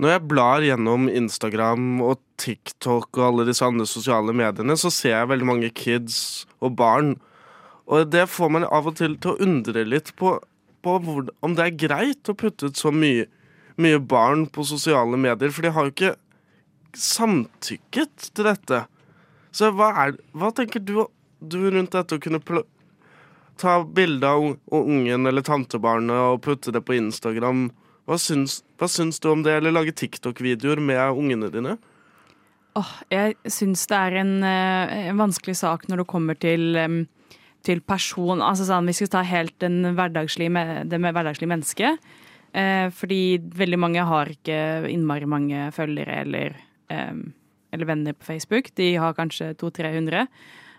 Når jeg blar gjennom Instagram og TikTok og alle disse andre sosiale mediene, så ser jeg veldig mange kids og barn. Og det får meg av og til til å undre litt på, på hvor, om det er greit å putte ut så mye, mye barn på sosiale medier, for de har jo ikke samtykket til dette. Så hva, er, hva tenker du, du rundt dette å kunne ta bilde av ungen eller tantebarnet og putte det på Instagram? Hva syns, hva syns du om det, eller lage TikTok-videoer med ungene dine? Oh, jeg syns det er en, eh, en, vanskelig sak når det kommer til, til person altså sånn, Vi skal ta helt den hverdagslige, det med hverdagslige mennesket. Eh, fordi veldig mange har ikke innmari mange følgere eller, eh, eller venner på Facebook. De har kanskje 200-300.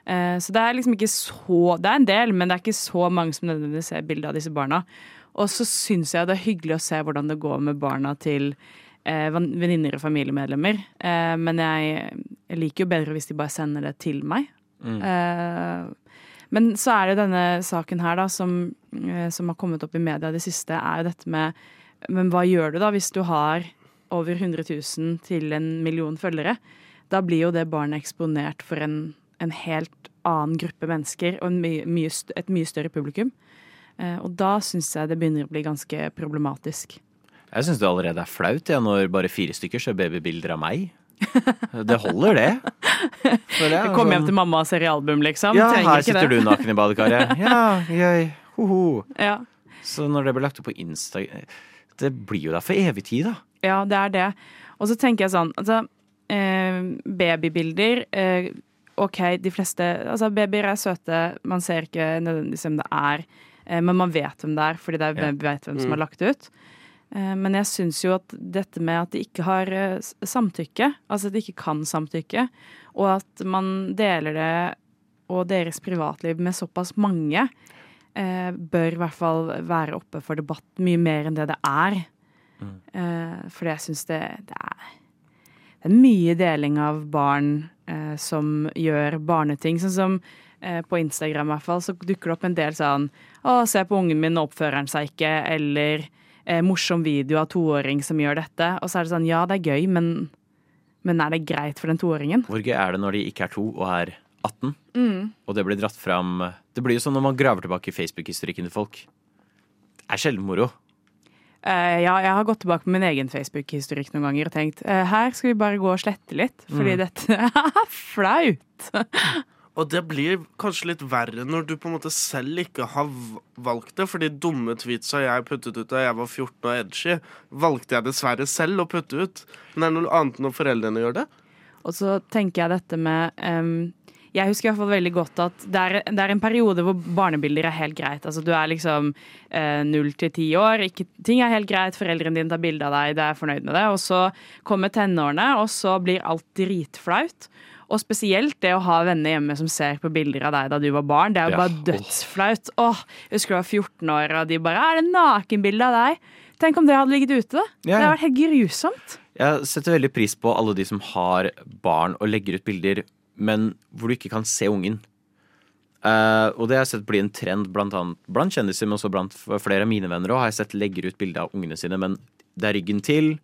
Eh, så det er liksom ikke så Det er en del, men det er ikke så mange som nødvendigvis ser bilde av disse barna. Og så syns jeg det er hyggelig å se hvordan det går med barna til eh, venninner og familiemedlemmer. Eh, men jeg, jeg, liker jo bedre hvis de bare sender det til meg. Mm. Eh, men så er det denne saken her da, som, eh, som, har kommet opp i media det siste, er jo dette med Men hva gjør du da hvis du har over 100 000 til en million følgere? Da blir jo det barnet eksponert for en, en helt annen gruppe mennesker og mye, mye, et mye større publikum. Eh, og da syns jeg det begynner å bli ganske problematisk. Jeg syns det allerede er flaut ja, når bare fire stykker ser babybilder av meg. Det holder, det. Jeg, Kom hjem sånn- til mamma og ser i album, liksom. Ja, Trenger her sitter du naken i badekaret. Ja, jøy, ho, ho. Ja. Så når det blir lagt opp på Insta Det blir jo der for evig tid, da. Ja, det er det. Og så tenker jeg sånn altså, eh, Babybilder eh, OK, de fleste Altså, babyer er søte. Man ser ikke nødvendigvis hvem det er. Eh, men man vet hvem det er, fordi det er, ja. vet hvem som har mm. lagt det ut. Eh, men jeg syns jo at dette med at de ikke har eh, samtykke, altså at de ikke kan samtykke, og at man deler det og deres privatliv med såpass mange, bør i hvert fall være oppe for debatt mye mer enn det det er. Mm. Fordi jeg syns det, det, det, er mye deling av barn som gjør barneting. Sånn som på Instagram i hvert fall, så dukker det opp en del sånn Å, se på ungen min, oppfører han seg ikke? Eller eh, morsom video av toåring som gjør dette. Og så er det sånn, ja, det er gøy, men, men er det greit for den toåringen? Hvor gøy er det når de ikke er to og er 18, mm. og det blir dratt fram Det blir jo sånn når man graver tilbake i Facebook-historikken til folk. Det er sjelden moro. Uh, ja, jeg har gått tilbake på min egen Facebook-historikk noen ganger og tenkt uh, her skal vi bare gå og slette litt, fordi mm. dette er flaut. Og det blir kanskje litt verre når du på en måte selv ikke har valgt det. For de dumme tweetsa jeg puttet ut da jeg var 14 og edgy, valgte jeg dessverre selv å putte ut. Men det er noe annet når foreldrene gjør det. Og så tenker jeg dette med um, Jeg husker i hvert fall veldig godt at det er, det er, en periode hvor barnebilder er helt greit. Altså du er liksom uh, null til ti år, ikke, ting er helt greit, foreldrene dine tar bilde av deg, de er fornøyd med det. Og så kommer tenårene, og så blir alt dritflaut. Og spesielt det å ha venner hjemme som ser på bilder av deg da du var barn. Det er jo ja. bare dødsflaut. Åh, jeg husker du var 14 år, og de bare 'Er det nakenbilde av deg?' Tenk om det hadde ligget ute, da. Ja. Det hadde vært helt grusomt. Jeg setter veldig pris på alle de som har barn og legger ut bilder, men hvor du ikke kan se ungen. Uh, og det har jeg sett bli en trend blant, annet, blant kjendiser, men også blant flere av mine venner òg. Har jeg sett legger ut bilde av ungene sine, men det er ryggen til.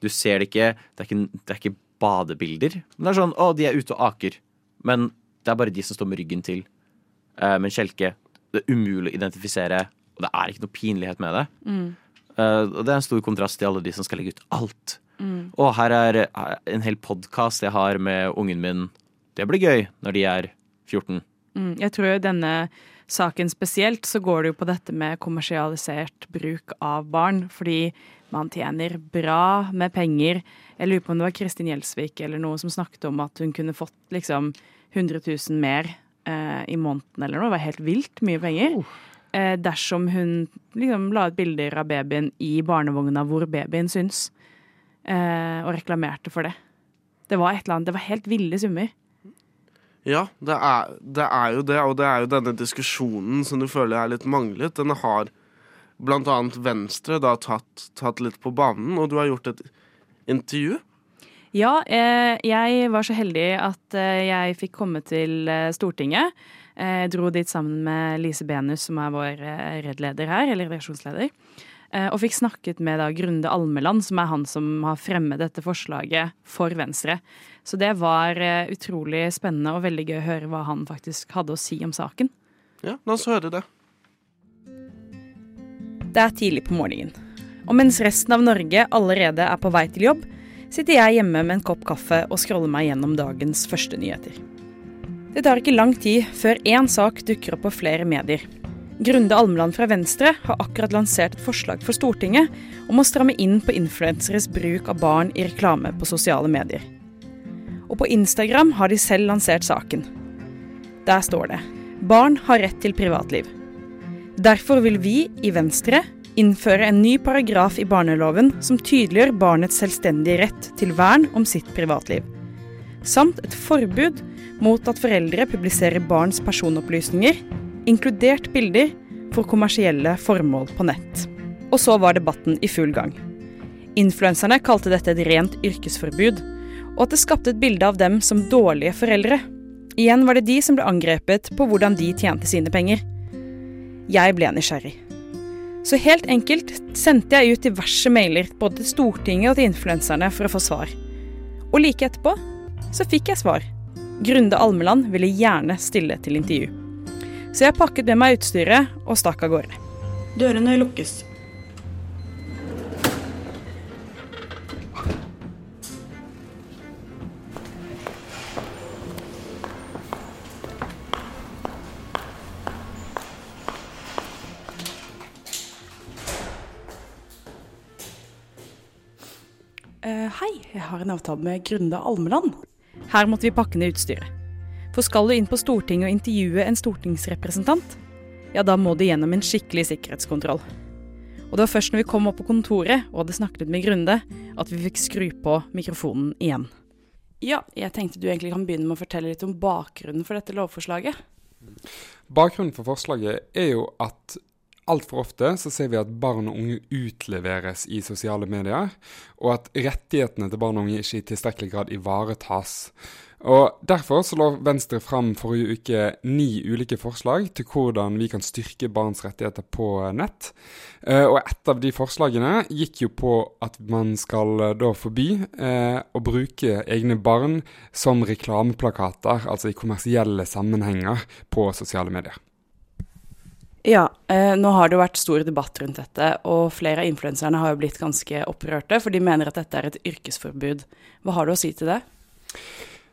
Du ser det ikke. Det er ikke, det er ikke badebilder. Men det er sånn å, de er ute og aker. Men det er bare de som står med ryggen til. Uh, men kjelke. Det er umulig å identifisere, og det er ikke noe pinlighet med det. Mm. Uh, og det er en stor kontrast til alle de som skal legge ut alt. Mm. Og her er en hel podkast jeg har med ungen min. Det blir gøy når de er 14. Mm. Jeg tror denne saken spesielt så går det jo på dette med kommersialisert bruk av barn. Fordi man tjener bra med penger. Jeg lurer på om det var Kristin Gjelsvik eller noe som snakket om at hun kunne fått liksom 100 000 mer eh, i måneden eller noe. Det var helt vilt mye penger. Oh. Eh, dersom hun liksom la ut bilder av babyen i barnevogna hvor babyen syns, eh, og reklamerte for det. Det var et eller annet, det var helt ville summer. Ja, det er, det er, jo det, og det er jo denne diskusjonen som du føler er litt manglet. Den har blant annet Venstre da tatt, tatt, litt på banen, og du har gjort et intervju. Ja, eh, jeg var så heldig at eh, jeg fikk komme til eh, Stortinget. Jeg dro dit sammen med Lise Benus, som er vår RED-leder her, eller redaksjonsleder. Eh, og fikk snakket med da Grunde Almeland, som er han som har fremmet dette forslaget for Venstre. Så det var utrolig spennende og veldig gøy å høre hva han faktisk hadde å si om saken. Ja, la oss høre det. Det er tidlig på morgenen. Og mens resten av Norge allerede er på vei til jobb, sitter jeg hjemme med en kopp kaffe og scroller meg gjennom dagens første nyheter. Det tar ikke lang tid før én sak dukker opp på flere medier. Grunde Almeland fra Venstre har akkurat lansert et forslag for Stortinget om å stramme inn på influenseres bruk av barn i reklame på sosiale medier. Og på Instagram har de selv lansert saken. Der står det Barn har rett til privatliv. Derfor vil vi i Venstre innføre en ny paragraf i barneloven som tydeliggjør barnets selvstendige rett til vern om sitt privatliv. Samt et forbud mot at foreldre publiserer barns personopplysninger, inkludert bilder, for kommersielle formål på nett. Og så var debatten i full gang. Influenserne kalte dette et rent yrkesforbud, og at det skapte et bilde av dem som dårlige foreldre. Igjen var det de som ble angrepet på hvordan de tjente sine penger. Jeg ble nysgjerrig. Så helt enkelt sendte jeg ut diverse mailer både til Stortinget og til influenserne for å få svar. Og like etterpå så fikk jeg svar. Grunde Almeland ville gjerne stille til intervju. Så jeg pakket med meg utstyret og stakk av gårde. Dørene lukkes. Hei, jeg har en avtale med Grunde Almeland. Her måtte vi pakke ned utstyret. For skal du inn på Stortinget og intervjue en stortingsrepresentant, ja, da må du gjennom en skikkelig sikkerhetskontroll. Og det var først når vi kom opp på kontoret og hadde snakket med Grunde, at vi fikk skru på mikrofonen igjen. Ja, jeg tenkte du egentlig kan begynne med å fortelle litt om bakgrunnen for dette lovforslaget. Bakgrunnen for forslaget er jo at altfor ofte så ser vi at barn og unge utleveres i sosiale medier, og at rettighetene til barn og unge ikke i tilstrekkelig grad ivaretas. Og Derfor så lå Venstre fram forrige uke ni ulike forslag til hvordan vi kan styrke barns rettigheter på nett. Eh, og et av de forslagene gikk jo på at man skal eh, da forby eh, å bruke egne barn som reklameplakater, altså i kommersielle sammenhenger, på sosiale medier. Ja, eh, nå har det jo vært stor debatt rundt dette, og flere av influenserne har jo blitt ganske opprørte, for de mener at dette er et yrkesforbud. Hva har du å si til det?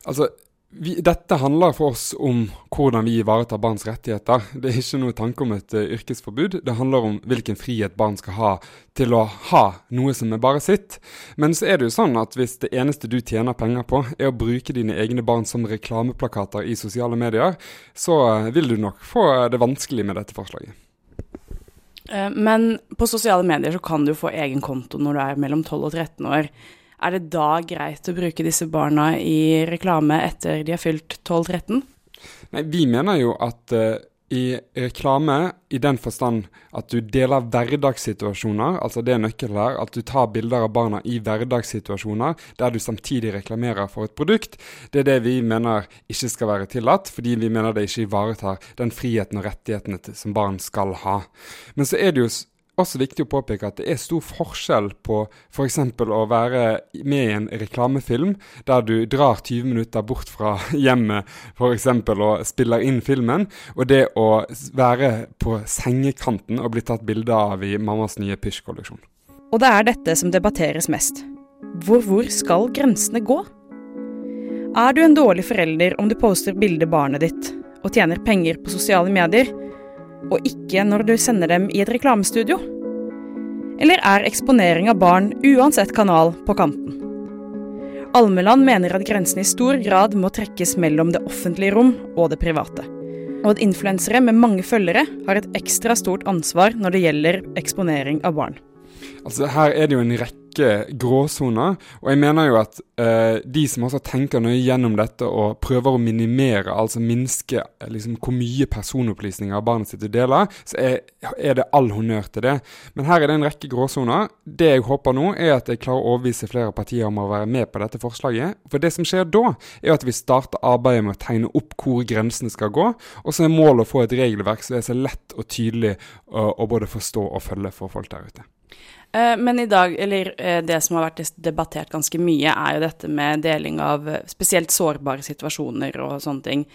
Altså, vi, dette handler for oss om hvordan vi ivaretar barns rettigheter. Det er ikke noe tanke om et uh, yrkesforbud. Det handler om hvilken frihet barn skal ha til å ha noe som er bare sitt. Men så er det jo sånn at hvis det eneste du tjener penger på, er å bruke dine egne barn som reklameplakater i sosiale medier, så uh, vil du nok få det vanskelig med dette forslaget. Men på sosiale medier så kan du få egen konto når du er mellom 12 og 13 år. Er det da greit å bruke disse barna i reklame etter de har fylt 12-13? Nei, Vi mener jo at uh, i reklame, i den forstand at du deler hverdagssituasjoner, altså det er nøkkelen her, at du tar bilder av barna i hverdagssituasjoner der du samtidig reklamerer for et produkt, det er det vi mener ikke skal være tillatt, fordi vi mener det ikke ivaretar den friheten og rettighetene som barn skal ha. Men så er det jo også viktig å påpeke at det er stor forskjell på f.eks. å være med i en reklamefilm der du drar 20 minutter bort fra hjemmet f.eks. og spiller inn filmen, og det å være på sengekanten og bli tatt bilde av i mammas nye pysjkolleksjon. Og det er dette som debatteres mest. Hvor, hvor skal grensene gå? Er du en dårlig forelder om du poster bilde barnet ditt og tjener penger på sosiale medier? Og ikke når du sender dem i et reklamestudio? Eller er eksponering av barn uansett kanal på kanten? Almeland mener at grensen i stor grad må trekkes mellom det offentlige rom og det private. Og at influensere med mange følgere har et ekstra stort ansvar når det gjelder eksponering av barn. Altså Her er det jo en rekke gråsoner, og jeg mener jo at eh, de som også tenker nøye gjennom dette og prøver å minimere, altså minske liksom, hvor mye personopplysninger barnet sitt deler, så er, er, det all honnør til det. Men her er det en rekke gråsoner. Det jeg håper nå, er at jeg klarer å overbevise flere partier om å være med på dette forslaget. For det som skjer da, er at vi starter arbeidet med å tegne opp hvor grensene skal gå, og så er målet å få et regelverk som er så lett og tydelig å, å både forstå og følge for folk der ute. Eh, Men i dag, eller eh, det som har vært debattert ganske mye, er jo dette med deling av eh, spesielt sårbare situasjoner og sånne ting.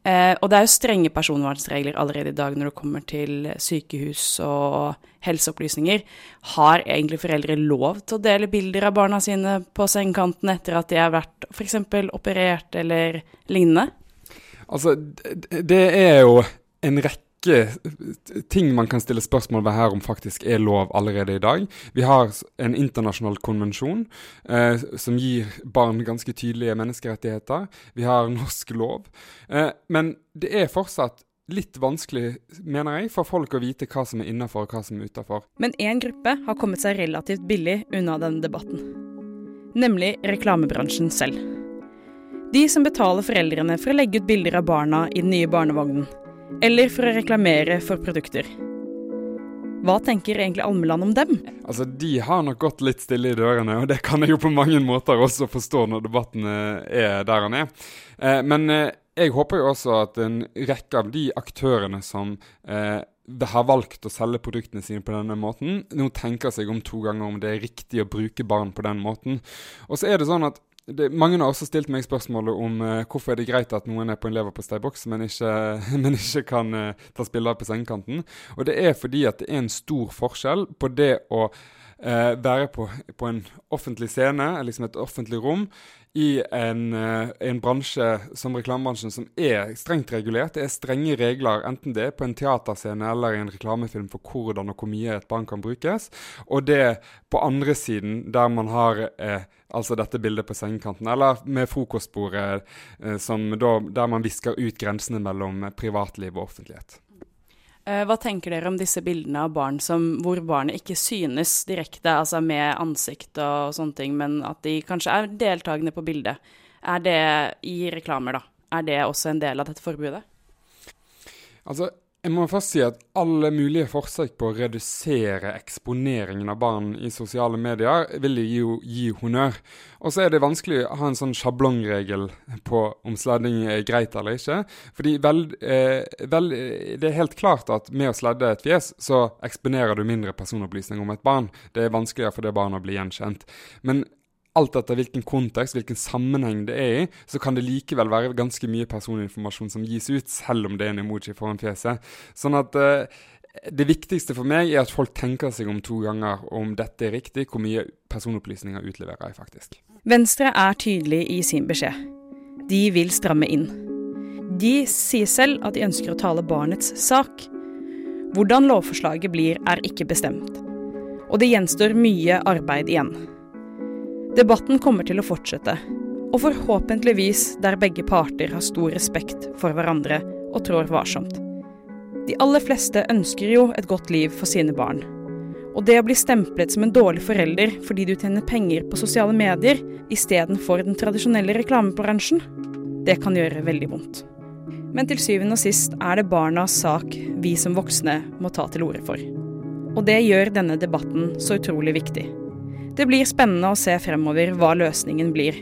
Og det er jo strenge personvernsregler allerede i dag når det kommer til sykehus og helseopplysninger. Har egentlig foreldre lov til å dele bilder av barna sine på sengekanten etter at de har vært f.eks. operert eller lignende? Altså, det er jo en rekke ting man kan stille spørsmål ved her om faktisk er lov allerede i dag. Vi har en internasjonal konvensjon eh, som gir barn ganske tydelige menneskerettigheter. Vi har norsk lov. Eh, men det er fortsatt litt vanskelig, mener jeg, for folk å vite hva som er innafor og hva som er utafor. Men én gruppe har kommet seg relativt billig unna denne debatten. Nemlig reklamebransjen selv. De som betaler foreldrene for å legge ut bilder av barna i den nye barnevognen. Eller for å reklamere for produkter. Hva tenker egentlig Almeland om dem? Altså, De har nok gått litt stille i dørene, og det kan jeg jo på mange måter også forstå når debatten eh, er der han er. Eh, men eh, jeg håper jo også at en rekke av de aktørene som har valgt å selge produktene sine på denne måten, nå tenker seg om to ganger om det er riktig å bruke barn på den måten. Og så er det sånn at det, mange har også stilt meg spørsmålet om uh, hvorfor er det greit at noen er på en leverposteiboks, men ikke, men ikke kan uh, ta spiller på sengekanten. Og det er fordi at det er en stor forskjell på det å eh, være på, på en offentlig scene, liksom et offentlig rom, i en, eh, en bransje som reklamebransjen som er strengt regulert. Det er strenge regler, enten det er på en teaterscene eller i en reklamefilm for hvordan og hvor mye et barn kan brukes. Og det på andre siden, der man har eh, altså dette bildet på sengekanten, eller med frokostbordet, eh, da, der man visker ut grensene mellom privatliv og offentlighet. Eh, Hva tenker dere om disse bildene av barn som, hvor barnet ikke synes direkte, altså med ansikt og sånne ting, men at de kanskje er deltakende på bildet? Er det i reklamer, da? Er det også en del av dette forbudet? Altså, jeg må først si at alle mulige forsøk på å redusere eksponeringen av barn i sosiale medier vil jeg jo gi honnør. Og så er det vanskelig å ha en sånn sjablongregel på om sledding er greit eller ikke. Fordi vel, eh, vel, det er helt klart at med å sledde et fjes, så eksponerer du mindre personopplysninger om et barn. Det er vanskeligere for det barnet å bli gjenkjent. Men alt etter hvilken kontekst, hvilken sammenheng det er i, så kan det likevel være ganske mye personinformasjon som gis ut, selv om det er en emoji foran fjeset. Sånn at uh, det viktigste for meg er at folk tenker seg om to ganger om dette er riktig, hvor mye personopplysninger utleverer jeg faktisk. Venstre er tydelig i sin beskjed. De vil stramme inn. De sier selv at de ønsker å tale barnets sak. Hvordan lovforslaget blir, er ikke bestemt. Og det gjenstår mye arbeid igjen. Debatten kommer til å fortsette, og forhåpentligvis der begge parter har stor respekt for hverandre og trår varsomt. De aller fleste ønsker jo et godt liv for sine barn. Og det å bli stemplet som en dårlig forelder fordi du tjener penger på sosiale medier istedenfor den tradisjonelle reklamebransjen, det kan gjøre veldig vondt. Men til syvende og sist er det barnas sak vi som voksne må ta til orde for. Og det gjør denne debatten så utrolig viktig. Det blir spennende å se fremover hva løsningen blir.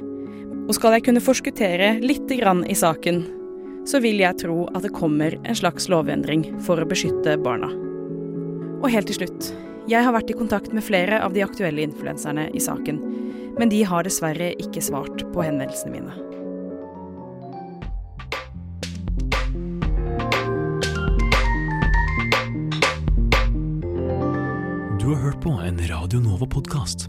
Og skal jeg kunne forskuttere litt i saken, så vil jeg tro at det kommer en slags lovendring for å beskytte barna. Og helt til slutt. Jeg har vært i kontakt med flere av de aktuelle influenserne i saken, men de har dessverre ikke svart på henvendelsene mine. Du har hørt på en Radio Nova-podkast.